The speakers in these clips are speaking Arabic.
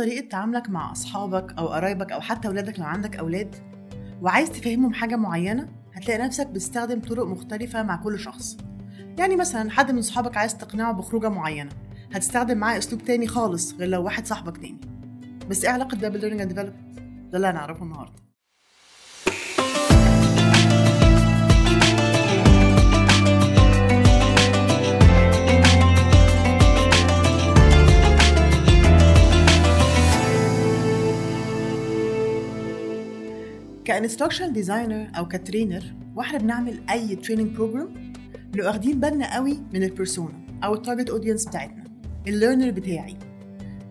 طريقة تعاملك مع أصحابك أو قرايبك أو حتى أولادك لو عندك أولاد وعايز تفهمهم حاجة معينة هتلاقي نفسك بتستخدم طرق مختلفة مع كل شخص. يعني مثلا حد من صحابك عايز تقنعه بخروجة معينة هتستخدم معاه أسلوب تاني خالص غير لو واحد صاحبك تاني. بس إيه علاقة ده بال learning development؟ ده اللي هنعرفه النهارده. ك instructional designer أو ك trainer وإحنا بنعمل أي training program بنبقى واخدين بالنا قوي من ال persona أو ال target audience بتاعتنا ال learner بتاعي.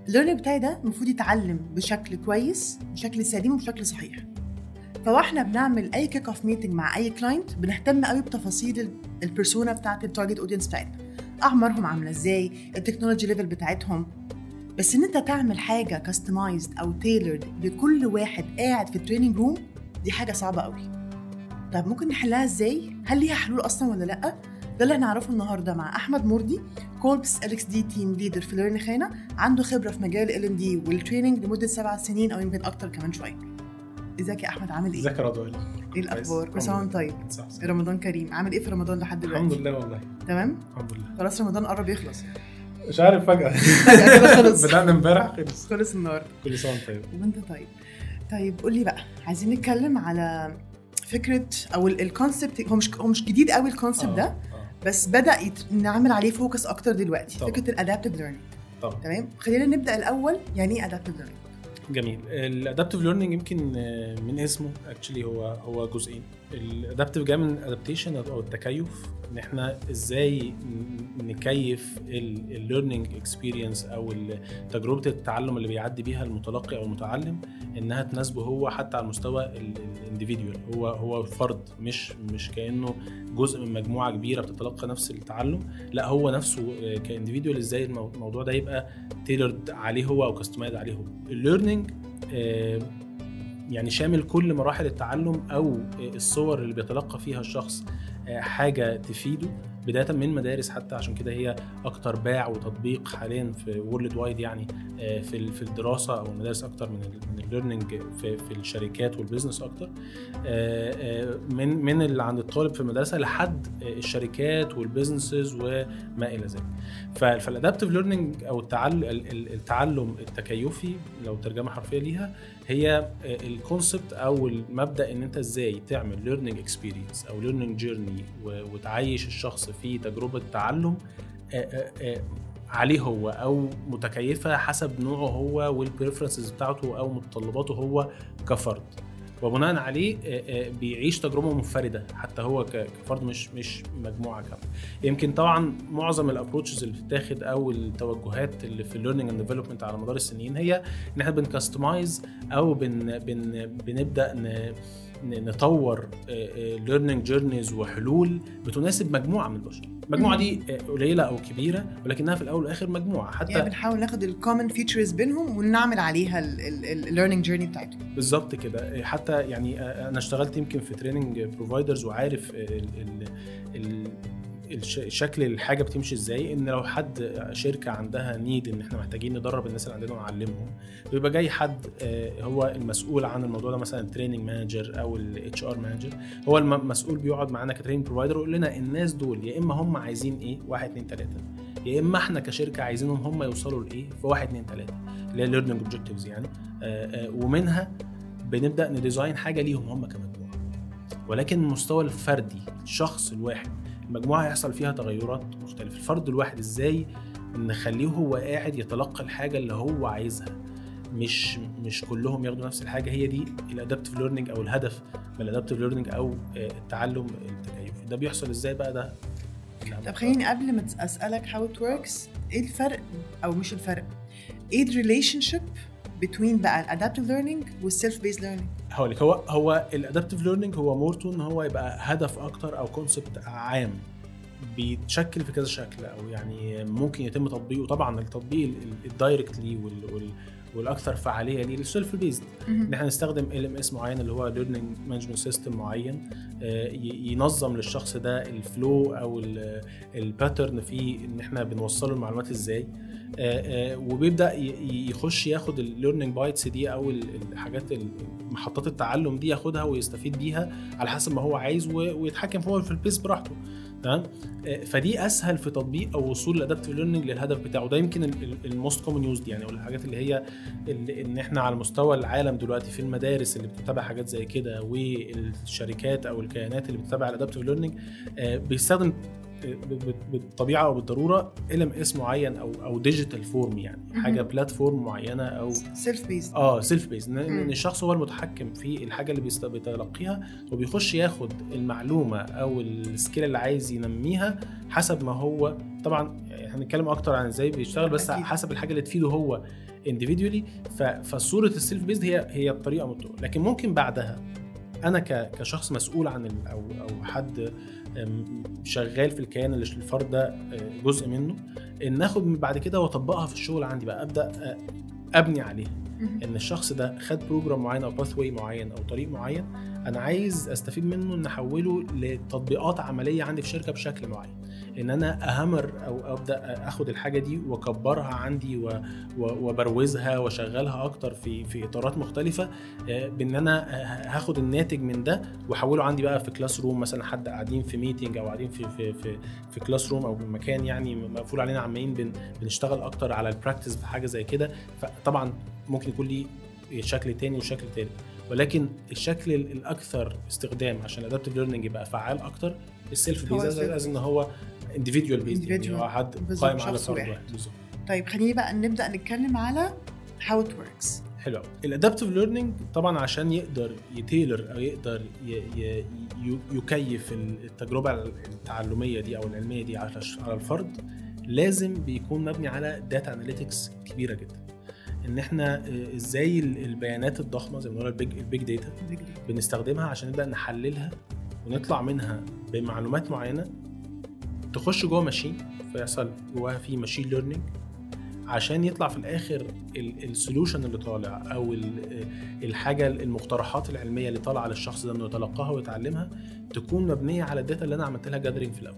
ال learner بتاعي ده المفروض يتعلم بشكل كويس بشكل سليم وبشكل صحيح. فواحنا بنعمل أي kick off meeting مع أي client بنهتم قوي بتفاصيل ال persona بتاعت ال target audience بتاعتنا. أعمارهم عاملة إزاي ال technology level بتاعتهم. بس إن أنت تعمل حاجة customized أو tailored لكل واحد قاعد في ال training room دي حاجة صعبة قوي. طب ممكن نحلها إزاي؟ هل ليها حلول أصلا ولا لأ؟ ده اللي هنعرفه النهارده مع أحمد مرضي كولبس LXD team leader في ليرن خانه عنده خبرة في مجال ال L&D وال training لمدة سبع سنين أو يمكن أكتر كمان شوية. إزيك يا أحمد؟ عامل إيه؟ إزيك يا رضوى؟ إيه الأخبار؟ كل سنة وأنت طيب؟ صح صح. رمضان كريم. عامل إيه في رمضان لحد دلوقتي؟ الحمد لله والله. تمام؟ الحمد لله. خلاص رمضان قرب يخلص. مش عارف فجأة. خلص. بدأنا امبارح خلص. خلص النهارده. كل سنة وأنت طيب. وأنت طيب؟ طيب قول لي بقى عايزين نتكلم على فكرة أو ال concept هو مش هو مش جديد قوي ال concept آه، ده آه، بس بدأ يت... نعمل عليه focus أكتر دلوقتي طبعا. فكرة ال adaptive learning تمام؟ خلينا نبدأ الأول يعني إيه ادابتيف ليرنينج جميل. الادابتيف learning يمكن آه، من اسمه actually هو هو جزئين. ال adaptive جاي من ال adaptation أو التكيف إن إحنا إزاي نكيف ال learning experience أو تجربة التعلم اللي بيعدي بيها المتلقي أو المتعلم إنها تناسبه هو حتى على المستوى ال individual هو هو فرد مش مش كأنه جزء من مجموعة كبيرة بتتلقى نفس التعلم. لا هو نفسه ك individual إزاي المو- الموضوع ده يبقى tailored عليه هو أو customized عليه هو. ال learning يعني شامل كل مراحل التعلم أو آه، الصور اللي بيتلقى فيها الشخص آه، حاجة تفيده. بداية من مدارس حتى عشان كده هي أكتر باع وتطبيق حاليا في worldwide يعني آه، في في الدراسة أو المدارس أكتر من من ال learning في في الشركات وال business أكتر. آه، آه، من من اللي عند الطالب في المدرسة لحد الشركات وال businesses وما إلى ذلك. فال adaptive learning أو التعلم التكيفي لو ترجمة حرفية ليها هي ال concept أو المبدأ إن أنت إزاي تعمل learning experience أو learning journey وتعيش الشخص في تجربة تعلم آه، آه، آه، عليه هو أو متكيفة حسب نوعه هو وال preferences بتاعته أو متطلباته هو كفرد. وبناء عليه بيعيش تجربة منفردة حتى هو كفرد مش مش مجموعة كاملة. يمكن طبعا معظم ال approaches اللي بتتاخد أو التوجهات اللي في ال learning and development على مدار السنين هي إن إحنا بن customize أو بن بن بنبدأ ن- نطور learning journeys وحلول بتناسب مجموعة من البشر. المجموعة دي آه، قليلة أو كبيرة ولكنها في الأول والآخر مجموعة. حتى يعني بنحاول ناخد ال common features بينهم ونعمل عليها ال learning journey بتاعتهم. بالظبط كده. حتى يعني أنا اشتغلت يمكن في training providers وعارف ال ال ال الش- شكل الحاجة بتمشي إزاي إن لو حد شركة عندها need إن إحنا محتاجين ندرب الناس اللي عندنا ونعلمهم بيبقى جاي حد آه، هو المسؤول عن الموضوع ده مثلا ال training manager أو ال HR manager هو المسؤول بيقعد معانا ك training provider ويقول لنا الناس دول يا إما هم عايزين إيه؟ واحد اتنين تلاتة. يا إما إحنا كشركة عايزينهم هم يوصلوا لإيه؟ في واحد اتنين تلاتة. اللي هي learning objectives يعني. آه، آه، ومنها بنبدأ ن design حاجة ليهم هم كمجموعة. ولكن المستوى الفردي الشخص الواحد المجموعه هيحصل فيها تغيرات مختلفة. الفرد الواحد إزاي نخليه هو قاعد يتلقى الحاجة اللي هو عايزها؟ مش مش كلهم ياخدوا نفس الحاجة. هي دي ال adaptive learning أو الهدف من ال adaptive learning أو آه، التعلم التكيفي ده بيحصل إزاي بقى ده؟ طب خليني قبل ما أسألك how it works إيه الفرق أو مش الفرق؟ إيه ال relationship بين بقى ال adaptive learning وال self-paced learning هقول هو هو ال adaptive learning هو more to إن هو يبقى هدف أكتر أو concept عام بيتشكل في كذا شكل أو يعني ممكن يتم تطبيقه. طبعا التطبيق ال direct ليه وال- وال- والأكثر فعالية ليه ال self-paced ان إحنا نستخدم LMS معين اللي هو learning management system معين آه، ينظم للشخص ده ال flow أو ال pattern في إن إحنا بنوصله المعلومات إزاي. آه، آه، وبيبدأ يخش ياخد ال learning bites دي أو ال- الحاجات ال- محطات التعلم دي ياخدها ويستفيد بيها على حسب ما هو عايز ويتحكم هو في ال pace براحته. تمام؟ آه، فدي أسهل في تطبيق أو وصول ال adaptive learning للهدف بتاعه. ده يمكن ال most common use يعني أو الحاجات اللي هي اللي إن إحنا على مستوى العالم دلوقتي في المدارس اللي بتتابع حاجات زي كده والشركات أو الكيانات اللي بتتابع ال adaptive learning بيستخدم ب- ب- بالطبيعة أو بالضرورة LMS معين أو أو digital form يعني. حاجة platform معينة أو self-paced آه self-paced إن الشخص هو المتحكم في الحاجة اللي بيتلقيها وبيخش ياخد المعلومة أو ال skill اللي عايز ينميها حسب ما هو. طبعا هنتكلم أكتر عن إزاي بيشتغل بس أكيد. حسب الحاجة اللي تفيده هو individually. فصورة ال self-paced هي هي الطريقة لكن ممكن بعدها أنا كشخص مسؤول عن أو أو حد شغال في الكيان اللي الفرد ده آه، جزء منه إن آخد من بعد كده وأطبقها في الشغل عندي بقى أبدأ آه، أبني عليها. إن الشخص ده خد program معين أو pathway معين أو طريق معين أنا عايز أستفيد منه إن أحوله لتطبيقات عملية عندي في شركة بشكل معين. إن أنا اهمر أو أبدأ أخد الحاجة دي وأكبرها عندي وبروزها وأشغلها أكتر في في إطارات مختلفة آه، بإن أنا هاخد الناتج من ده وأحوله عندي بقى في classroom مثلا حد قاعدين في meeting أو قاعدين في في في, في classroom أو مكان يعني مقفول علينا عمالين بن بنشتغل أكتر على ال practice في حاجة زي كده فطبعا ممكن يكون ليه شكل تاني وشكل تالت. ولكن الشكل ال- الأكثر استخدام عشان ال adaptive learning يبقى فعال أكتر ال self-paced إن هو individual based يعني حد قائم على فرد واحد. بالظبط. طيب خليني بقى نبدأ نتكلم على how it works. حلو ال adaptive learning طبعا عشان يقدر ي tailor أو يقدر يكيف التجربة التعلمية دي أو العلمية دي على الفرد لازم بيكون مبني على data analytics كبيرة جدا. إن إحنا آه، إزاي ال- البيانات الضخمة زي ما بنقول ال big ال big data بنستخدمها عشان نبدأ نحللها ونطلع منها بمعلومات معينة تخش جوه machine فيحصل جواها في machine learning عشان يطلع في الآخر ال solution اللي طالع أو ال- الحاجة المقترحات العلمية اللي طالعة للشخص ده إنه يتلقاها ويتعلمها تكون مبنية على ال data اللي أنا عملت لها gathering في الأول.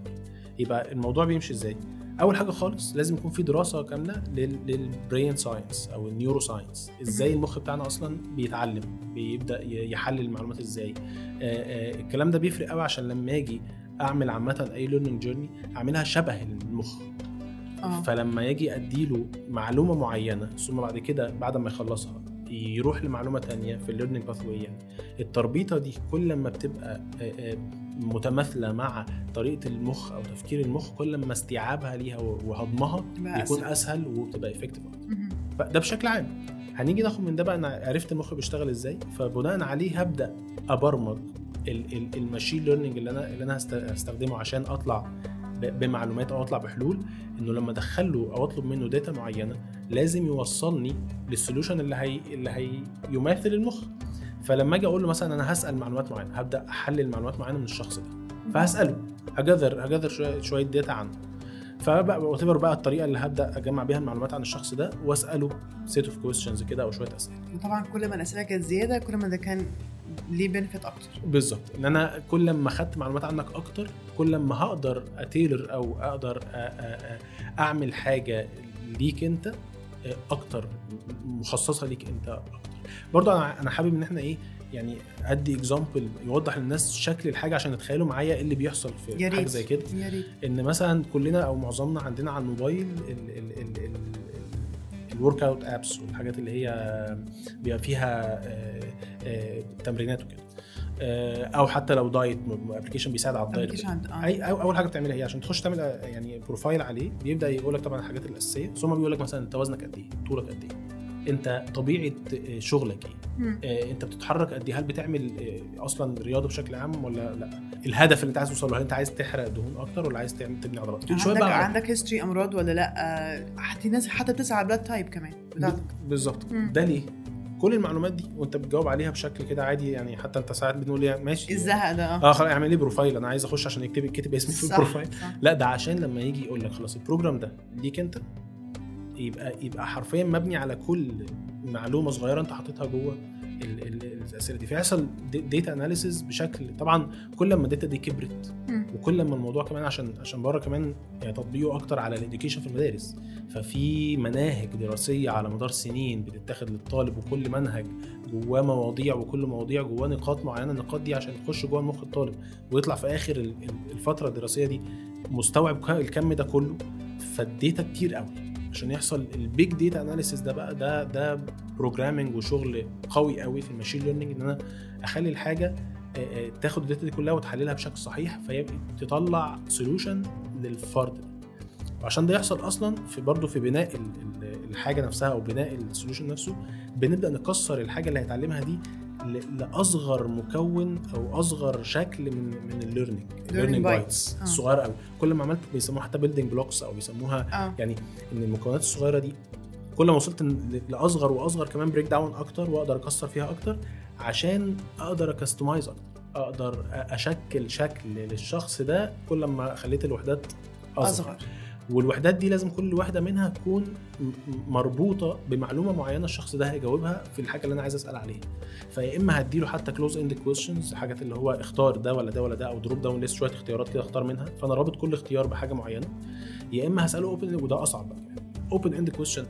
يبقى الموضوع بيمشي إزاي؟ أول حاجة خالص لازم يكون في دراسة كاملة لل brain science أو ال neuroscience إزاي المخ بتاعنا أصلا بيتعلم بيبدأ يحلل المعلومات إزاي؟ الكلام ده بيفرق قوي عشان لما آجي اعمل عامة e-learning journey اعملها شبه المخ. آه. فلما يجي اديله معلومة معينة ثم بعد كده بعد ما يخلصها يروح لمعلومة تانية في ال learning path يعني التربيطة دي كل ما بتبقى آه، آه، متماثلة مع طريقة المخ أو تفكير المخ كل ما استيعابها ليها وهضمها أسهل. أسهل وبتبقى effective. ده بشكل عام. هنيجي ناخد من ده بقى أنا عرفت المخ بيشتغل إزاي؟ فبناء عليه هبدأ أبرمج ال machine learning اللي أنا اللي أنا هست- هستخدمه عشان أطلع بمعلومات أو أطلع بحلول إنه لما أدخله أو أطلب منه data معينة لازم يوصلني لل solution اللي هي اللي هي يماثل المخ. فلما أجي أقول له مثلا أنا هسأل معلومات معينة هبدأ أحلل معلومات معينة من الشخص ده. فهسأله ه gather ه gather شوية data عنه. فبقى whatever بقى الطريقة اللي هبدأ أجمع بيها المعلومات عن الشخص ده وأسأله set of questions كده أو شوية أسئلة. وطبعا كل ما الأسئلة كانت زيادة كل ما ده كان ليه benefit أكتر. بالظبط. إن أنا كل ما خدت معلومات عنك أكتر كل ما هقدر أ tailor أو أقدر أعمل حاجة ليك أنت أكتر مخصصة ليك أنت أكتر. برضه أنا حابب إن إحنا إيه يعني أدي example يوضح للناس شكل الحاجة عشان يتخيلوا معايا إيه اللي بيحصل في حاجة ريت زي كده. إن مثلا كلنا أو معظمنا عندنا على الموبايل ال workout apps والحاجات اللي هي بيبقى فيها آه، آه، تمرينات وكده. آه، أو حتى لو دايت application بيساعد على الدايت أي أول حاجة بتعملها هي عشان تخش تعمل يعني profile عليه بيبدأ يقول لك طبعا الحاجات الأساسية. ثم بيقول لك مثلا انت وزنك قد إيه طولك قد إيه. انت طبيعة آه، شغلك إيه. آه، انت بتتحرك قد إيه؟ هل بتعمل آه، أصلا رياضة بشكل عام ولا لأ؟ الهدف اللي انت عايز توصل له هل انت عايز تحرق دهون أكتر ولا عايز تعمل تبني عضلات؟ شوية عندك بقى عندك history أمراض ولا لأ؟ حتى ناس حتى بتسأل على blood type كمان. بتاعتك بالظبط. ده ليه؟ كل المعلومات دي وانت بتجاوب عليها بشكل كده عادي يعني حتى انت ساعات بنقول يعني ماشي. الزهق ده آه. خلاص اعمل لي profile أنا عايز أخش عشان يكتب يكتب اسمي في ال profile صح. لأ ده عشان لما يجي يقول لك خلاص ال program ده ليك انت يبقى يبقى حرفيا مبني على كل معلومة صغيرة أنت حاططها جوه ال- ال- الأسئلة دي. فيحصل data analysis بشكل طبعا كل ما ال data دي كبرت. وكل ما الموضوع كمان عشان عشان بره كمان يعني تطبيقه أكتر على ال education في المدارس. ففي مناهج دراسية على مدار سنين بتتاخد للطالب وكل منهج جواه مواضيع وكل مواضيع جواه نقاط معينة النقاط دي عشان تخش جوه مخ الطالب ويطلع في آخر ال- ال- الفترة الدراسية دي مستوعب الكم ده كله. فال data كتير قوي. عشان يحصل ال big data analysis ده بقى ده ده programming وشغل قوي قوي في ال machine learning إن أنا أخلي الحاجة تاخد ال data دي كلها وتحللها بشكل صحيح فيبقى تطلع solution للفرد ده. وعشان ده يحصل أصلا في برضه في بناء ال- ال- الحاجة نفسها أو بناء ال solution نفسه بنبدأ نكسر الحاجة اللي هيتعلمها دي لأصغر مكون أو أصغر شكل من من ال learning ال learning. bites آه. الصغيره قوي. كل ما عملت بيسموها حتى building blocks أو بيسموها آه. يعني إن المكونات الصغيرة دي كل ما وصلت لأصغر وأصغر كمان break down أكتر وأقدر أكسر فيها أكتر عشان أقدر customize أكتر. أقدر أشكل شكل للشخص ده كل ما خليت الوحدات أصغر, أصغر. والوحدات دي لازم كل واحدة منها تكون مربوطة بمعلومة معينة الشخص ده هيجاوبها في الحاجة اللي أنا عايز أسأل عليها. فيا إما هديله حتى closed end questions حاجات اللي هو اختار ده ولا ده ولا ده أو drop down list شوية اختيارات كده أختار منها. فأنا رابط كل اختيار بحاجة معينة. يا إما هسأله open وده أصعب بقى. open end question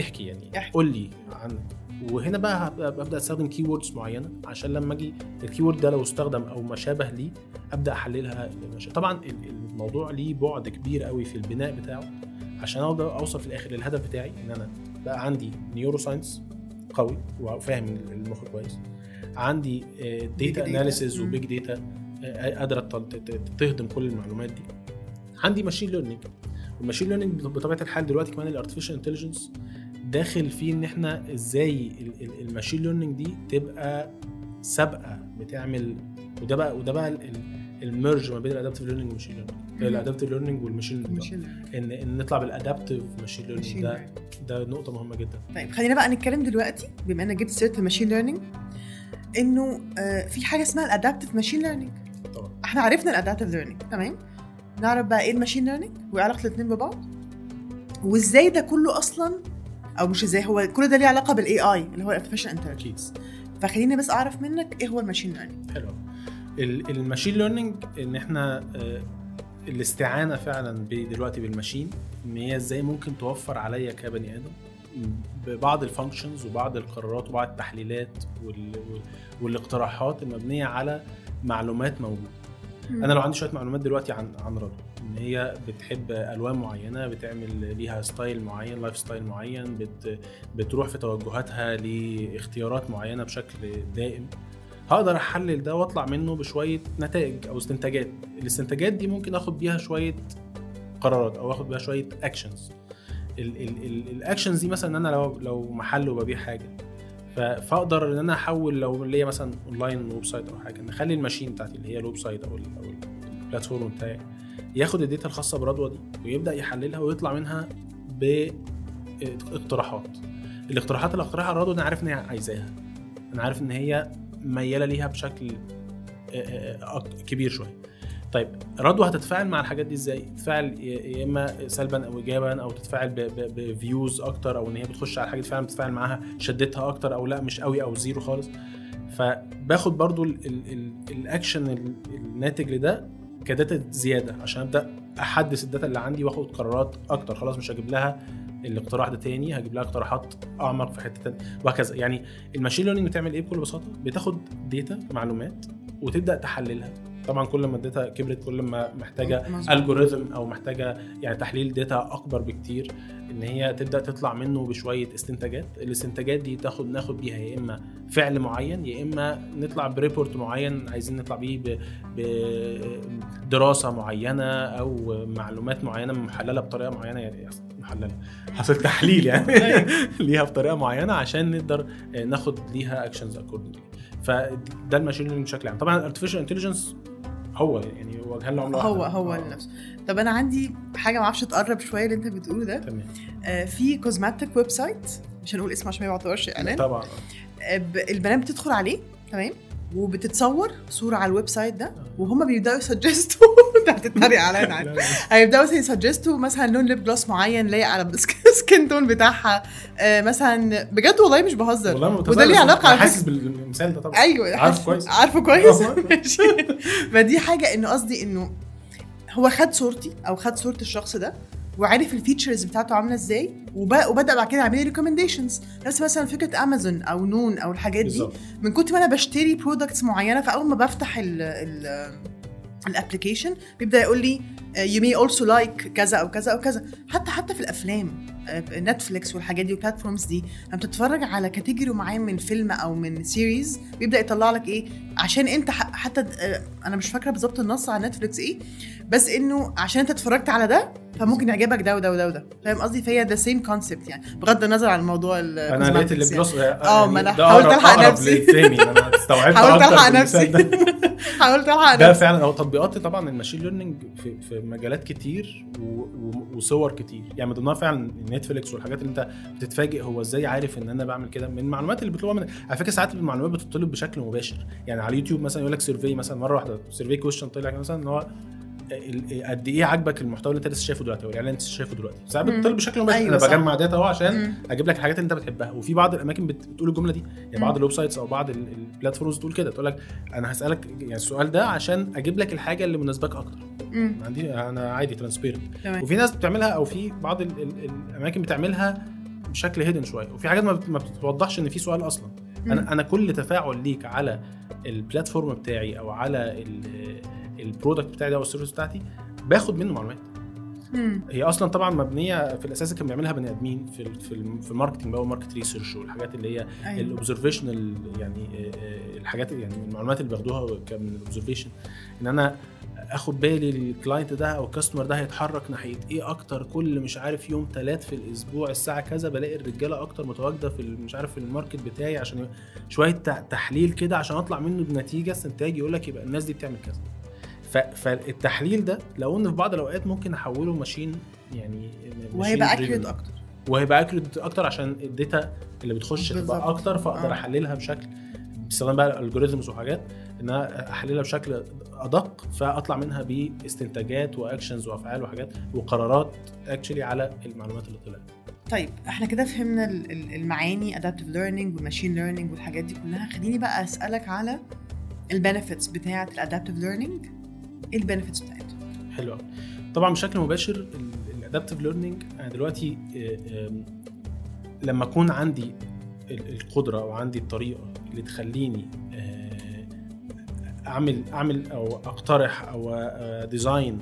احكي يعني. قول لي عنك وهنا بقى ببدا أستخدم keywords معينة عشان لما أجي ال keyword ده لو استخدم أو ما شابه ليه أبدأ أحللها طبعا ال- الموضوع ليه بعد كبير قوي في البناء بتاعه عشان أقدر اوصل في الآخر للهدف بتاعي إن أنا بقى عندي neuroscience قوي وفاهم المخ كويس عندي data. analysis. و big data قادرة تهضم كل المعلومات دي عندي machine learning وال machine learning بطبيعة الحال دلوقتي كمان ال artificial intelligence داخل فيه إن إحنا إزاي ال- ال- ال machine learning دي تبقى سابقة بتعمل وده بقى وده بقى ال- ال- ال merge ما بين الادابتيف ليرنينج والماشين ليرنينج. الادابتيف ليرنينج والماشين ليرنينج ان إن نطلع بال adaptive machine learning ده ده نقطة مهمة جدا. طيب خلينا بقى نتكلم دلوقتي بما إنك جبت سيرة ال machine learning إنه آه، في حاجة اسمها ال adaptive machine learning طبعا. إحنا عرفنا ال adaptive learning تمام؟ نعرف بقى إيه ال machine learning وإيه علاقة الاثنين ببعض؟ وإزاي ده كله أصلا أو مش إزاي هو كل ده ليه علاقة بال AI اللي هو ال artificial intelligence فخليني بس أعرف منك إيه هو ال machine learning حلو. ال- ال machine learning إن إحنا آه، الاستعانة فعلا دلوقتي بال machine إن هي إزاي ممكن توفر عليا كبني آدم ببعض ال functions وبعض القرارات وبعض التحليلات وال... وال- والاقتراحات المبنية على معلومات موجودة. أنا لو عندي شوية معلومات دلوقتي عن عن رضوى إن هي بتحب ألوان معينة بتعمل ليها style معين lifestyle معين بت بتروح في توجهاتها لاختيارات معينة بشكل دائم. هقدر أحلل ده وأطلع منه بشوية نتائج أو استنتاجات. الاستنتاجات دي ممكن آخد بيها شوية قرارات أو آخد بيها شوية actions ال actions دي مثلا إن أنا لو لو محل وببيع حاجة. فأقدر إن أنا أحول لو ليا مثلا online website أو حاجة نخلي ال machine بتاعتي اللي هي ال website أو ال أو ال- ال platform بتاعي ياخد ال data الخاصة برضوى دي ويبدأ يحللها ويطلع منها باقتراحات الاقتراحات اللي اقترحها لرضوى أنا عارف إن هي عايزاها. أنا عارف إن هي ميالة ليها بشكل آه، آه، كبير شوية. طيب رضوى هتتفاعل مع الحاجات دي إزاي؟ تتفاعل يا إما سلبا أو ايجابا أو تتفاعل ب views أكتر أو إن هي بتخش على حاجة فعلا بتتفاعل معاها شدتها أكتر أو لأ مش قوي أو zero خالص. فباخد برضو ال ال ال الأكشن ال- الناتج لده ك data زيادة عشان أبدأ أحدث ال data اللي عندي وآخد قرارات أكتر. خلاص مش هجيب لها الاقتراح ده تاني هجيب لها اقتراحات أعمق في حتة تانية. وهكذا. يعني ال machine learning بتعمل إيه بكل بساطة؟ بتاخد data معلومات وتبدأ تحللها. طبعا كل ما ال data كبرت كل ما محتاجة. algorithm أو محتاجة يعني تحليل data أكبر بكتير إن هي تبدأ تطلع منه بشوية استنتاجات. الاستنتاجات دي تاخد ناخد بيها يا إما فعل معين يا إما نطلع ب report معين عايزين نطلع بيه بدراسه معينة أو معلومات معينة محللة بطريقة معينة. يعني محللة حصل تحليل يعني. ليها بطريقة معينة عشان نقدر ناخد ليها actions accordingly فده ال machine learning بشكل عام. طبعا ال artificial intelligence هو. يعني وجهان لعملة واحدة. هو آه. لنفسه. طب أنا عندي حاجة ما أعرفش تقرب شوية اللي أنت بتقوله ده. تمام. آه، في cosmetic website مش هنقول اسمه عشان ما يعتبرش إعلان. طبعا. آه، ب- البنات بتدخل عليه تمام؟ وبتتصور صورة على ال website ده وهم بيبدأوا ي suggest وا. انت هتتريق عليا أنا هيبدأوا ي suggest وا مثلا لون lip gloss معين لايق على ال skin tone بتاعها. آه، مثلا بجد والله مش بهزر. والله وده ليه علاقة على حاسس بالمثال ده طبعا. أيوه عارفه كويس. عارفه كويس. ماشي. فدي حاجة إنه قصدي إنه هو خد صورتي أو خد صورة الشخص ده وعرف ال features بتاعته عاملة إزاي؟ وب- وبدأ بعد كده يعمل لي recommendations نفس مثلا فكرة امازون أو نون أو الحاجات دي من كنت ما أنا بشتري products معينة فأول ما بفتح ال ال ال application بيبدأ يقول لي you may also like كذا أو كذا أو كذا. حتى حتى في الأفلام آه، نتفليكس والحاجات دي وال platforms دي لما بتتفرج على category معين من فيلم أو من series بيبدأ يطلع لك إيه؟ عشان انت حتى آه، أنا مش فاكرة بالظبط النص على نتفليكس إيه بس انه عشان انت اتفرجت على ده فممكن يعجبك ده وده وده وده فاهم قصدي فهي the same concept يعني بغض الموضوع عن الموضوع ال أنا لقيت اللي يعني. plus آه، ما أنا ده حاولت أقرب نفسي. أنا استوعبت حاولت في نفسي. ده حاولت ألحق ده نفسي. فعلا هو تطبيقات طبعا ال machine learning في, في مجالات كتير و... وصور كتير يعني من ضمنها فعلا نتفليكس والحاجات اللي انت بتتفاجئ هو إزاي عارف إن أنا بعمل كده من المعلومات اللي بيطلبها من على فكرة ساعات المعلومات بتطلب بشكل مباشر يعني على اليوتيوب مثلا يقول لك survey مثلا مرة واحدة survey question طلع مثلا إن هو قد إيه عجبك المحتوى اللي أنت لسه شايفه دلوقتي أو الإعلان اللي أنت لسه شايفه دلوقتي ساعات. بتطلب بشكل مباشر أيوة أنا. بجمع data أهو عشان مم. أجيب لك الحاجات اللي أنت بتحبها وفي بعض الأماكن بت- بتقول الجملة دي يعني بعض. ال websites أو بعض ال- ال platforms تقول كده تقول لك أنا هسألك يعني السؤال ده عشان أجيب لك الحاجة اللي مناسباك أكتر مم. عندي أنا عادي transparent وفي ناس بتعملها أو في بعض ال ال الأماكن بتعملها بشكل hidden شوية وفي حاجات ما بت- ما بتوضحش إن في سؤال أصلا. أنا أنا كل تفاعل ليك على ال platform بتاعي أو على ال product بتاعي ده أو ال service بتاعتي باخد منه معلومات. هي أصلا طبعا مبنية في الأساس كان بيعملها بني آدمين في في في ال marketing بقى وال market research والحاجات اللي هي أيوة. ال observational يعني آه، آه، الحاجات يعني المعلومات اللي باخدوها ك- من ال observation إن أنا اخد بالي ال client ده أو ال customer ده هيتحرك ناحية إيه أكتر كل مش عارف يوم ثلاث في الأسبوع الساعة كذا بلاقي الرجالة أكتر متواجدة في مش عارف في ال market بتاعي عشان شوية تحليل كده عشان اطلع منه بنتيجة استنتاج يقول لك يبقى الناس دي بتعمل كذا فالتحليل ده لو إن في بعض الأوقات ممكن أحوله machine يعني وهيبقى accurate. أكتر وهيبقى accurate أكتر عشان ال data اللي بتخش. تبقى أكتر فأقدر آه. أحللها بشكل باستخدام بقى ال algorithms وحاجات إن أنا أحللها بشكل أدق فأطلع منها باستنتاجات و actions وأفعال وحاجات وقرارات actually على المعلومات اللي طلعت. طيب إحنا كده فهمنا ال- ال- المعاني adaptive learning وال machine learning والحاجات دي كلها. خليني بقى أسألك على ال benefits بتاعة ال adaptive learning إيه ال benefits بتاعتها؟ حلو طبعا بشكل مباشر ال adaptive learning أنا دلوقتي آه، لما أكون عندي القدرة أو عندي الطريقة اللي تخليني آه، أعمل أعمل أو أقترح أو design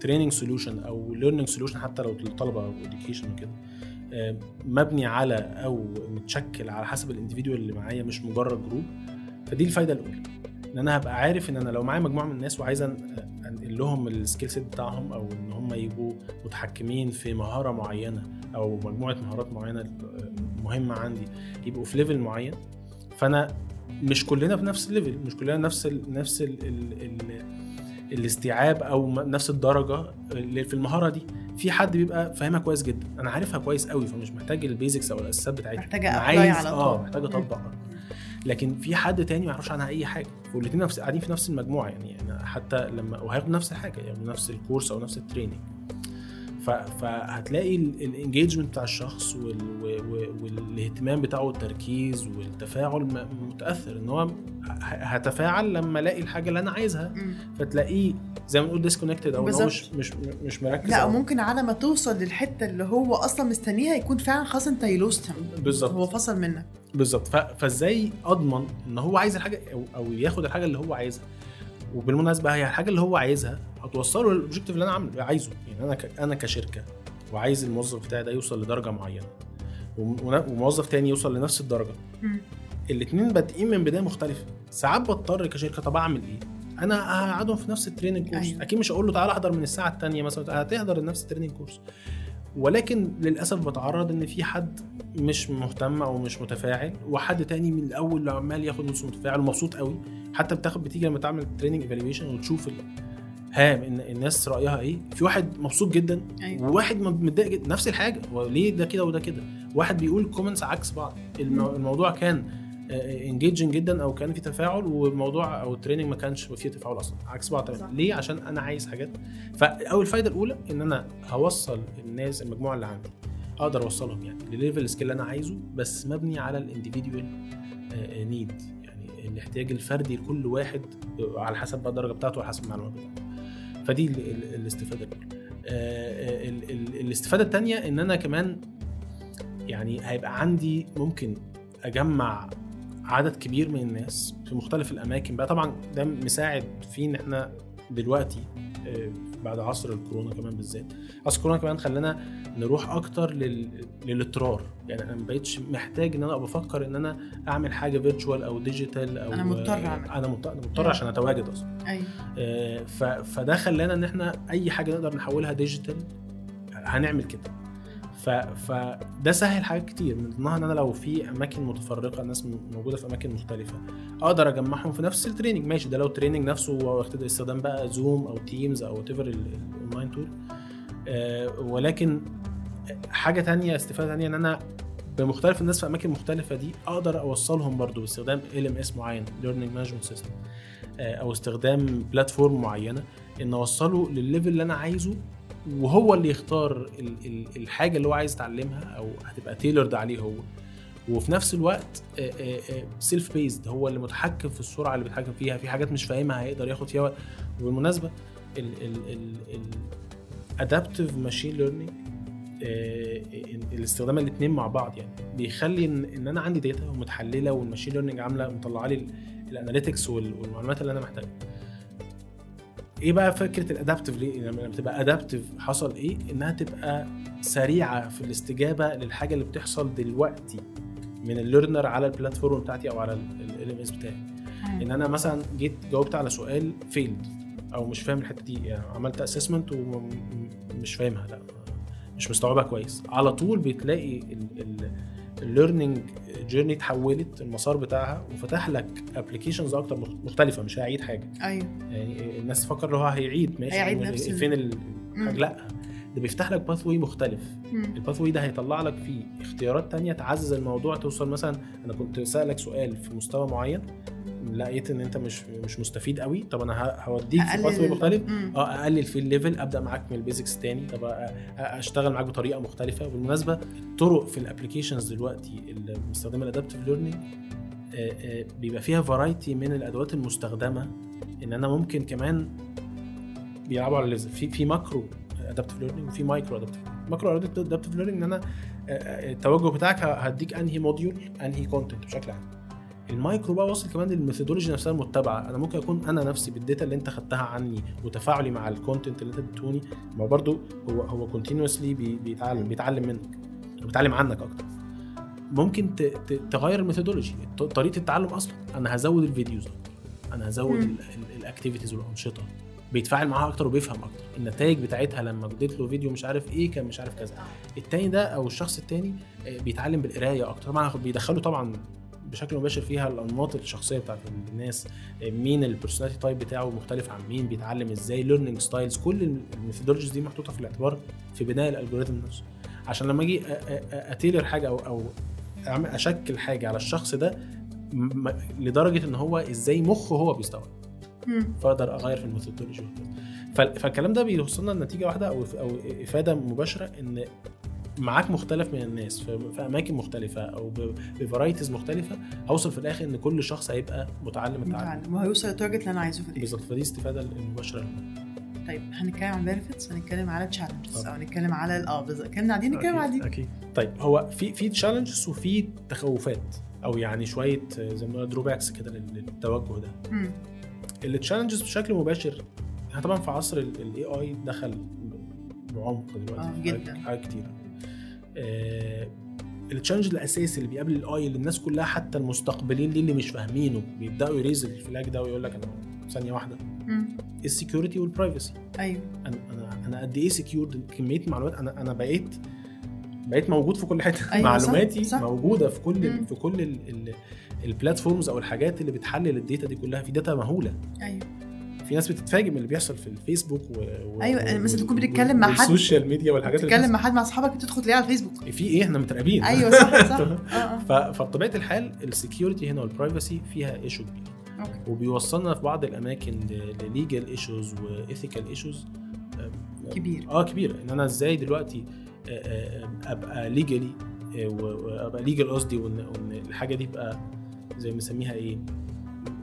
training solution أو learning solution حتى لو للطلبة أو education وكده. آه، مبني على أو متشكل على حسب ال individual اللي معايا مش مجرد group فدي الفايدة الأولى. إن أنا هبقى عارف إن أنا لو معايا مجموعة من الناس وعايز أنقل لهم ال skill set بتاعهم أو إن هم يبقوا متحكمين في مهارة معينة أو مجموعة مهارات معينة مهمة عندي يبقوا في level معين فأنا مش كلنا في نفس ال level مش كلنا نفس ال نفس ال ال ال الاستيعاب أو نفس الدرجة اللي في المهارة دي. في حد بيبقى فاهمها كويس جدا. أنا عارفها كويس قوي فمش محتاج ال basics أو الاساسات بتاعتها. apply عايز على آه. محتاج أطبق. لكن في حد تاني ما يعرفش عنها أي حاجة. والاثنين قاعدين في نفس المجموعة يعني, يعني حتى لما وهياخدوا نفس الحاجة يعني نفس ال course أو نفس ال training فهتلاقي ال engagement بتاع الشخص والاهتمام بتاعه والتركيز والتفاعل متأثر إن هو هتفاعل لما ألاقي الحاجة اللي أنا عايزها. فتلاقيه زي ما نقول disconnected أو هو مش. مش مش مركز لا أو- وممكن على ما توصل للحتة اللي هو أصلا مستنيها يكون فعلا خلاص أنت you lost بالظبط. هو فصل منك بالظبط فازاي أضمن إن هو عايز الحاجة أو, أو ياخد الحاجة اللي هو عايزها وبالمناسبة هي الحاجة اللي هو عايزها هتوصله لل objective اللي أنا عامله عايزه يعني أنا. أنا كشركة وعايز الموظف بتاعي ده يوصل لدرجة معينة وموظف تاني يوصل لنفس الدرجة. الاثنين بادئين من بداية مختلفة ساعات بضطر كشركة طب أعمل إيه أنا هقعدهم في نفس ال training course. أيوة. أكيد مش هقول له تعالى أحضر من الساعة الثانية مثلا هتحضر نفس ال training course ولكن للأسف بتعرض إن في حد مش مهتم أو مش متفاعل وحد تاني من الأول عمال ياخد نص متفاعل ومبسوط قوي حتى بتاخد بتيجي لما تعمل training evaluation وتشوف ال... ها إن الناس رأيها إيه؟ في واحد مبسوط جدا أيوة. وواحد متضايق جدا نفس الحاجة هو ليه ده كده وده كده؟ واحد بيقول comments عكس بعض. الموضوع كان engaging جدا أو كان في تفاعل والموضوع أو ال training ما كانش فيه تفاعل أصلا عكس بعض. تماما. ليه؟ عشان أنا عايز حاجات. فأول الفايده الأولى إن أنا هوصل الناس المجموعة اللي عندي أقدر أوصلهم يعني لل level skill اللي أنا عايزه بس مبني على ال individual need يعني الاحتياج الفردي لكل واحد على حسب بقى الدرجة بتاعته وعلى حسب المعلومات بتاعته. فدي ال- ال- الاستفادة. الاولى آه، ال- ال- الاستفادة الثانية إن أنا كمان يعني هيبقى عندي ممكن أجمع عدد كبير من الناس في مختلف الأماكن. بقى طبعا ده مساعد في إن إحنا دلوقتي آه، بعد عصر الكورونا كمان بالذات. عصر الكورونا كمان خلانا نروح أكتر لل... للاضطرار يعني أنا ما بقتش محتاج إن أنا أبقى بفكر إن أنا أعمل حاجة virtual أو digital أو أنا مضطر أعمل. أنا مضطر, أنا مضطر عشان أتواجد أصلا. أيوه. آه، ف... فده خلانا إن إحنا أي حاجة نقدر نحولها digital هنعمل كده. ف... فده سهل حاجات كتير. من ضمنها إن أنا لو في أماكن متفرقة الناس م- موجودة في أماكن مختلفة أقدر أجمعهم في نفس ال training ماشي ده لو ال training نفسه استخدام بقى زوم أو تيمز أو whatever ال online tool ولكن حاجة تانية استفادة تانية إن أنا بمختلف الناس في أماكن مختلفة دي أقدر أوصلهم برضو باستخدام LMS معين learning management system أو استخدام platform معينة إن أوصله للل level اللي أنا عايزه وهو اللي يختار ال- ال- الحاجة اللي هو عايز يتعلمها أو هتبقى tailored عليه هو. وفي نفس الوقت self-paced هو اللي متحكم في السرعة اللي بيتحكم فيها. في حاجات مش فاهمها هيقدر ياخد فيها وقت. وبالمناسبة ال adaptive machine learning الاستخدام الاثنين مع بعض يعني. بيخلي ان, إن أنا عندي data ومتحلله وال machine learning عاملة مطلعة لي ال analytics والمعلومات اللي أنا محتاجها. إيه بقى فكرة ال adaptive ليه؟ لما لما تبقى adaptive حصل إيه؟ إنها تبقى سريعة في الاستجابة للحاجة اللي بتحصل دلوقتي من ال learner على ال platform بتاعتي أو على ال LMS بتاعي. إن أنا مثلا جيت جاوبت على سؤال failed أو مش فاهم الحتة دي يعني عملت assessment ومش فاهمها لأ مش مستوعبها كويس. على طول بتلاقي ال learning journey اتحولت المسار بتاعها وفتح لك applications أكتر مخ- مختلفة مش هيعيد حاجة أيوه يعني الناس تفكر اللي هو هيعيد ماشي هيعيد مش- نفس فين ال- مم. حاجة لا ده بيفتح لك pathway مختلف. ال pathway ده هيطلع لك فيه اختيارات تانية تعزز الموضوع توصل مثلا أنا كنت سألك سؤال في مستوى معين لقيت إن أنت مش مش مستفيد قوي طب أنا هوديك في pathway أقلل- مختلف. آه أقلل في ال level أبدأ معاك من ال basics تاني. طب أشتغل معاك بطريقة مختلفة. بالمناسبة الطرق في ال applications دلوقتي اللي بنستخدمها ال adaptive learning بيبقى فيها variety من الأدوات المستخدمة. إن أنا ممكن كمان بيلعبوا على ال level في في macro adaptive learning وفي micro adaptive macro adaptive learning إن أنا آه، آه، التوجه بتاعك هديك أنهي module أنهي content بشكل عام. المايكرو بقى واصل كمان لل methodology نفسها المتبعة. أنا ممكن أكون أنا نفسي بال data اللي أنت خدتها عني وتفاعلي مع ال content اللي أنت اديتوني ما برضو هو هو continuously بيتعلم بيتعلم منك وبيتعلم عنك أكتر. ممكن تغير ال methodology طريقة التعلم أصلا. أنا هزود ال videos أكتر أنا هزود. ال activities والأنشطة. بيتفاعل معاها أكتر وبيفهم أكتر. النتائج بتاعتها لما اديت له فيديو مش عارف إيه كان مش عارف كذا. التاني ده أو الشخص التاني آه، بيتعلم بالقراية أكتر. طبعا بيدخلوا طبعا بشكل مباشر فيها الأنماط الشخصية بتاعت الناس مين ال personality type بتاعه مختلف عن مين بيتعلم إزاي learning styles كل ال methodologies دي محطوطة في الاعتبار في بناء ال algorithm نفسه. عشان لما أجي أ tailor حاجة أو أو أشكل حاجة على الشخص ده لدرجة إن هو إزاي مخه هو بيستوعب. فأقدر أغير في ال methodology فالكلام ده بيوصلنا لنتيجة واحدة أو أو إفادة مباشرة إن معاك مختلف من الناس في, أماكن مختلفة أو ب varieties مختلفة هوصل في الآخر إن كل شخص هيبقى متعلم التعلم. متعلم. وهيوصل لل target اللي أنا عايزه في الآخر. بالظبط. فدي استفادة المباشرة طيب هنتكلم عن benefits هنتكلم على challenges أو هنتكلم على آه بالظبط. كنا قاعدين نتكلم على دي أكيد. طيب هو في في challenges وفي تخوفات أو يعني شوية زي ما drawbacks كده لل- للتوجه ده. ال challenges بشكل مباشر إحنا طبعا في عصر ال AI دخل بعمق دلوقتي آه، جداً. حاجات كتير ال challenge الأساسي اللي بيقابل ال AI اللي الناس كلها حتى المستقبلين ليه اللي مش فاهمينه بيبدأوا ي raise ال flag ده ويقول لك أنا ثانية واحدة. ال security وال privacy أيوه. أنا أنا أنا قد إيه secured كمية معلومات أنا أنا بقيت بقيت موجود في كل حتة. أيوة، صح، معلوماتي صح. موجودة في كل مم. في كل ال- ال- ال platforms أو الحاجات اللي بتحلل ال data دي كلها في داتا مهولة. أيوه. في ناس بتتفاجئ من اللي بيحصل في الفيسبوك و... و... و- مثلا تكون بتتكلم مع حد، وال social media والحاجات اللي تتكلم مع حد مع أصحابك تدخل تلاقيه على الفيسبوك. في إيه؟ إحنا متراقبين. أيوه صح صح. آه ف... فبطبيعة الحال ال security هنا وال privacy فيها issue كبير. وبيوصلنا في بعض الأماكن ل legal issues و ethical issues كبير. آه كبيره إن أنا إزاي دلوقتي آه، آه، أبقى legally وأبقى legal قصدي وإن الحاجة دي تبقى زي ما بنسميها إيه؟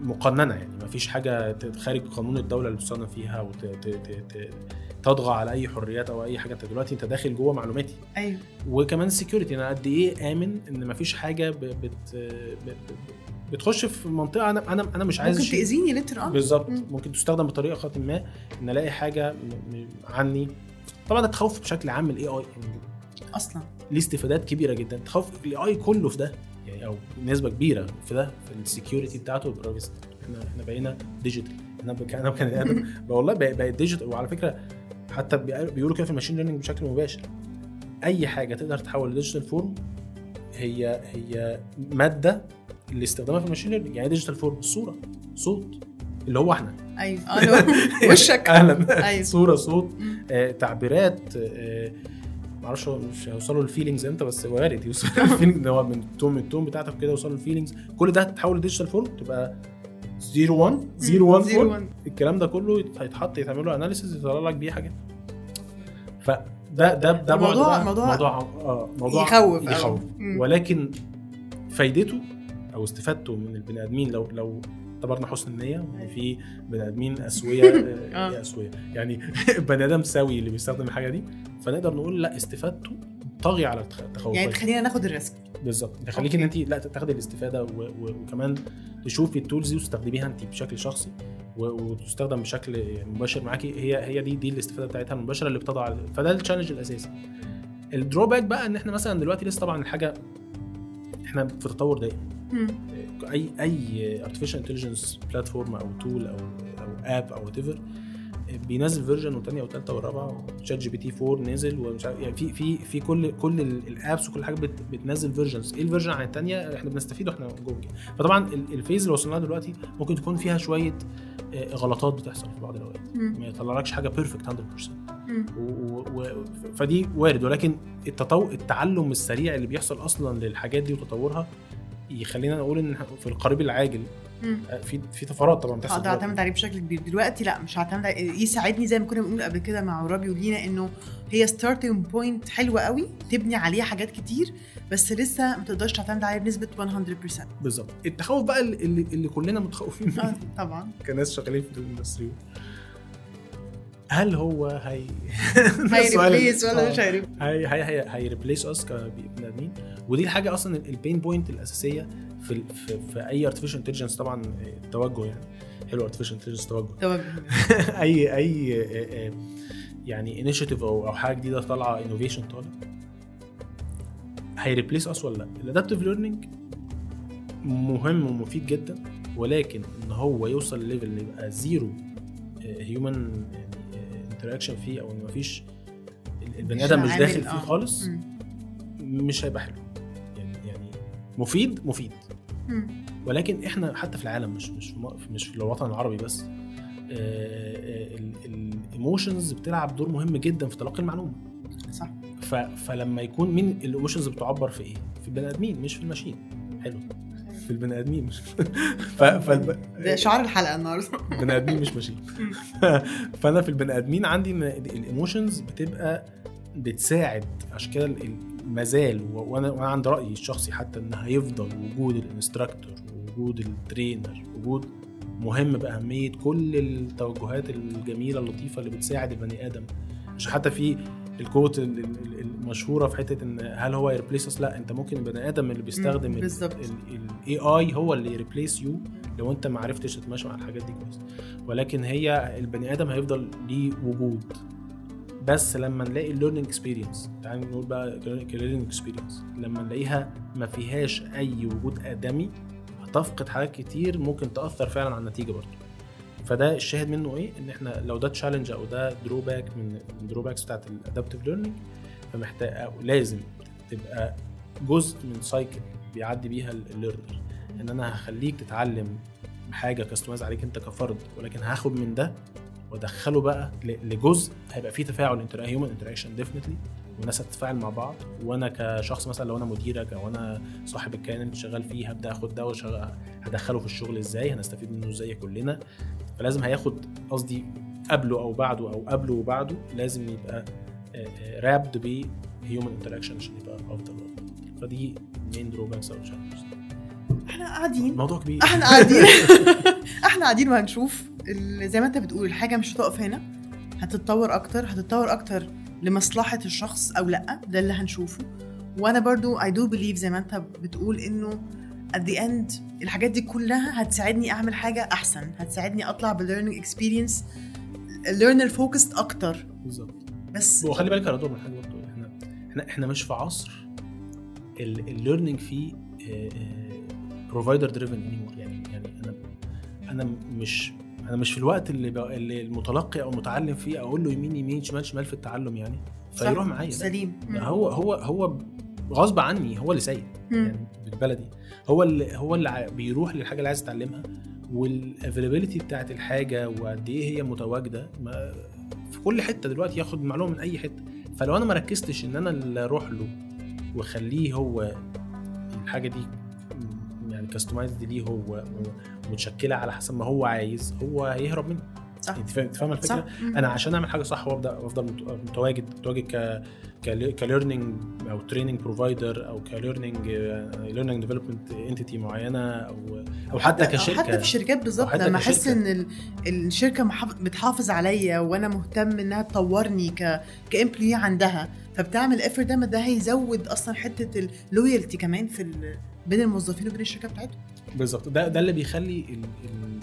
مقننة يعني. ما فيش حاجة خارج قانون الدولة اللي بتصنف فيها وتطغى على أي حريات أو أي حاجة. أنت دلوقتي أنت داخل جوه معلوماتي. أيوه. وكمان ال security أنا قد إيه آمن إن مفيش حاجة ب- بت بتخش في منطقة أنا أنا أنا مش عايز ممكن تأذيني لتر آه بالظبط. مم. ممكن تستخدم بطريقة ما إن ألاقي حاجة عني. طبعا ده تخوف بشكل عام من ال AI أصلا. ليه استفادات كبيرة جدا. تخوف ال AI كله في ده. يعني أو نسبة كبيرة في ده في ال security بتاعته وال privacy إحنا إحنا بقينا digital أنا أنا كان آدم. والله بقت digital وعلى فكرة حتى بي- بيقولوا كده في ال machine learning بشكل مباشر. أي حاجة تقدر تحول ل digital form هي هي مادة اللي استخدامها في ال machine learning يعني digital form صورة صوت. اللي هو إحنا. أيوه. وشك. أهلا. أيوة. صورة صوت. آه، تعبيرات آه، معرفش مش هيوصلوا لل feelings إمتى بس وارد يوصلوا لل feeling هو من ال tone من ال tone بتاعتك كده يوصلوا لل feelings كل ده هتتحول ل digital form تبقى 0 1 0 1 0 form 1 الكلام ده كله هيتحط يتعمل له analysis يطلع لك بيه حاجات. فده ده ده بقى الموضوع موضوع آه موضوع يخوف. يخوف. ولكن فايدته أو استفادته من البني آدمين لو لو اعتبرنا حسن النية وان في بني آدمين اسوياء آه، آه. اسوياء يعني بني آدم سوي اللي بيستخدم الحاجة دي. فنقدر نقول لا استفادته طاغي على التخ- التخوفات يعني تخلينا ناخد ال risk. بالظبط. ده خليك إن أنت لا تاخدي الاستفادة و... و... وكمان تشوفي ال tools دي وتستخدميها أنت بشكل شخصي و... وتستخدم بشكل مباشر معاكي هي هي دي دي الاستفادة بتاعتها المباشرة اللي بتاعت فده ال challenge الأساسي. ال drawback بقى إن إحنا مثلا دلوقتي لسه طبعا الحاجة إحنا في تطور دائم. أي أي artificial intelligence platform أو tool أو أو app أو whatever بينزل version وثانيه وثالثه ورابعة شات جي بي تي 4 نزل ومش عارف يعني في في في كل كل ال apps وكل حاجة بت بتنزل versions إيه ال version عن الثانية إحنا بنستفيد وإحنا جوه. فطبعا ال- ال phase اللي وصلنا لها دلوقتي ممكن تكون فيها شوية آه، غلطات بتحصل في بعض الأوقات. ما يطلعلكش حاجة perfect 100% مم. و... و... و... فدي وارد ولكن التطو... التعلم السريع اللي بيحصل أصلا للحاجات دي وتطورها يخلينا نقول إن في القريب العاجل. في في طفرات طبعا بتحصل هقدر دلوقتي. اعتمد عليه بشكل كبير. دلوقتي لا مش هعتمد عليه. يساعدني زي ما كنا بنقول قبل كده مع رابي ولينا إنه هي starting point حلوة قوي تبني عليها حاجات كتير بس لسه ما تقدرش تعتمد عليها بنسبة 100% بالظبط. التخوف بقى اللي, اللي كلنا متخوفين آه منه. طبعا. كناس شغالين في ال industry هل هو هي ه replace ولا آه. مش ه replace هي هي هي ه replace us كبني ادمين ودي الحاجة أصلا ال pain point الأساسية في في, في أي artificial intelligence طبعا التوجه يعني. حلو artificial intelligence توجه. توجه. اي أي آه، آه، يعني initiative أو أو حاجة جديدة طالعة innovation طالع ه replace us ولا لأ؟ ال adaptive learning مهم ومفيد جدا ولكن إن هو يوصل اللي يبقى zero human interaction فيه أو إن مفيش البني آدم مش داخل فيه آه. خالص. مش هيبقى حلو يعني يعني مفيد مفيد. ولكن إحنا حتى في العالم مش مش في مش في الوطن العربي بس ال emotions بتلعب دور مهم جدا في تلقي المعلومة صح. فلما يكون مين ال emotions بتعبر في إيه؟ في البني آدمين مش في ال machine حلو في البني آدمين مش ف... فالب... ده شعار الحلقة النهارده. البني آدمين مش machine فأنا في البني آدمين عندي ان ال emotions بتبقى بتساعد عشان كده ما زال و- وأنا وأنا عند رأيي الشخصي حتى ان هيفضل وجود ال instructor وجود ال trainer وجود مهم بأهمية كل التوجهات الجميلة اللطيفة اللي بتساعد البني آدم. عشان حتى في ال quote ال- ال- المشهورة في حتة إن هل هو ي replace لا أنت ممكن البني آدم اللي بيستخدم. ال AI هو اللي ي replace you لو أنت ما عرفتش تتماشى مع الحاجات دي كويس. ولكن هي البني آدم هيفضل ليه وجود. بس لما نلاقي ال learning experience تعال نقول بقى ك learning experience لما نلاقيها ما فيهاش أي وجود آدمي هتفقد حاجات كتير ممكن تأثر فعلا على النتيجة برضه. فده الشاهد منه إيه؟ إن إحنا لو ده challenge أو ده drawback من ال drawbacks بتاعت ال adaptive learning فمحتاج أو لازم تبقى جزء من cycle بيعدي بيها ال learner إن أنا هخليك تتعلم حاجة customized عليك أنت كفرد ولكن هاخد من ده وأدخله بقى لجزء هيبقى فيه تفاعل human interaction definitely والناس هتتفاعل مع بعض. وأنا كشخص مثلا لو أنا مديرك أو أنا صاحب الكيان اللي شغال فيه هبدا أخد ده وشغل هدخله في الشغل إزاي؟ هنستفيد منه إزاي كلنا؟ فلازم هياخد قصدي قبله أو بعده أو قبله وبعده لازم يبقى wrapped ب human interaction عشان يبقى افضل. فدي مين drawbacks أو challenges. إحنا قاعدين. موضوع كبير. إحنا قاعدين. إحنا قاعدين وهنشوف زي ما انت بتقول الحاجة مش هتقف هنا. هتتطور أكتر. هتتطور أكتر لمصلحة الشخص أو لأ. ده اللي هنشوفه. وأنا برضو I do believe زي ما انت بتقول إنه at the end الحاجات دي كلها هتساعدني أعمل حاجة أحسن. هتساعدني أطلع ب learning experience learner focused أكتر. بالظبط. بس وخلي بالك يا رضوى من حاجة برضه إحنا إحنا إحنا مش في عصر ال learning فيه provider driven anymore يعني يعني أنا أنا مش أنا مش في الوقت اللي. اللي المتلقي أو المتعلم فيه أقول له يمين يمين شمال شمال في التعلم يعني فيروح معايا. سليم. هو هو هو غصب عني هو اللي سايق. يعني بالبلدي هو اللي هو اللي بيروح للحاجة اللي عايز يتعلمها والافيلابيلتي بتاعت الحاجة وقد إيه هي متواجدة. ما في كل حتة دلوقتي ياخد معلومة من أي حتة. فلو أنا ما ركزتش إن أنا اللي أروح له وأخليه هو الحاجة دي يعني customized ليه هو ومتشكله على حسب ما هو عايز هو هيهرب منه صح انت فاهم- الفكرة؟ صح. أنا عشان اعمل حاجة صح وابدأ افضل مت- متواجد متواجد ك ك learning أو training provider أو ك learning learning development entity معينة أو أو حتى أو كشركة حتى في الشركات بالظبط لما أحس. إن ال- الشركة بتحافظ عليا وأنا مهتم إنها تطورني ك employee عندها فبتعمل offer ده ده هيزود أصلا حتة ال loyalty كمان في. بين الموظفين وبين الشركة بتاعتهم بالظبط ده ده اللي بيخلي ال ال ال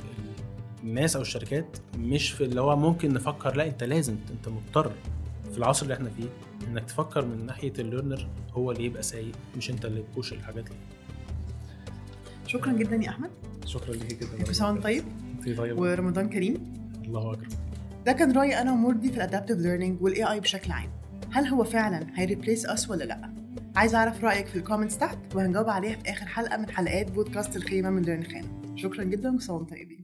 الناس أو الشركات مش في اللي هو ممكن نفكر لا أنت لازم أنت مضطر في العصر اللي إحنا فيه إنك تفكر من ناحية ال learner هو اللي يبقى سايق مش أنت اللي ت push الحاجات دي. شكرا جدا يا أحمد. شكرا ليكي جدا. كل سنه طيب. انت طيب. ورمضان كريم. الله أكبر. ده كان رايي أنا ومرضي في ال adaptive learning وال AI بشكل عام. هل هو فعلا ه replace us ولا لأ؟ عايز أعرف رأيك في ال comments تحت وهنجاوب عليها في آخر حلقة من حلقات بودكاست الخيمة من ديرن خانه شكرا جدا وسلام طيبين.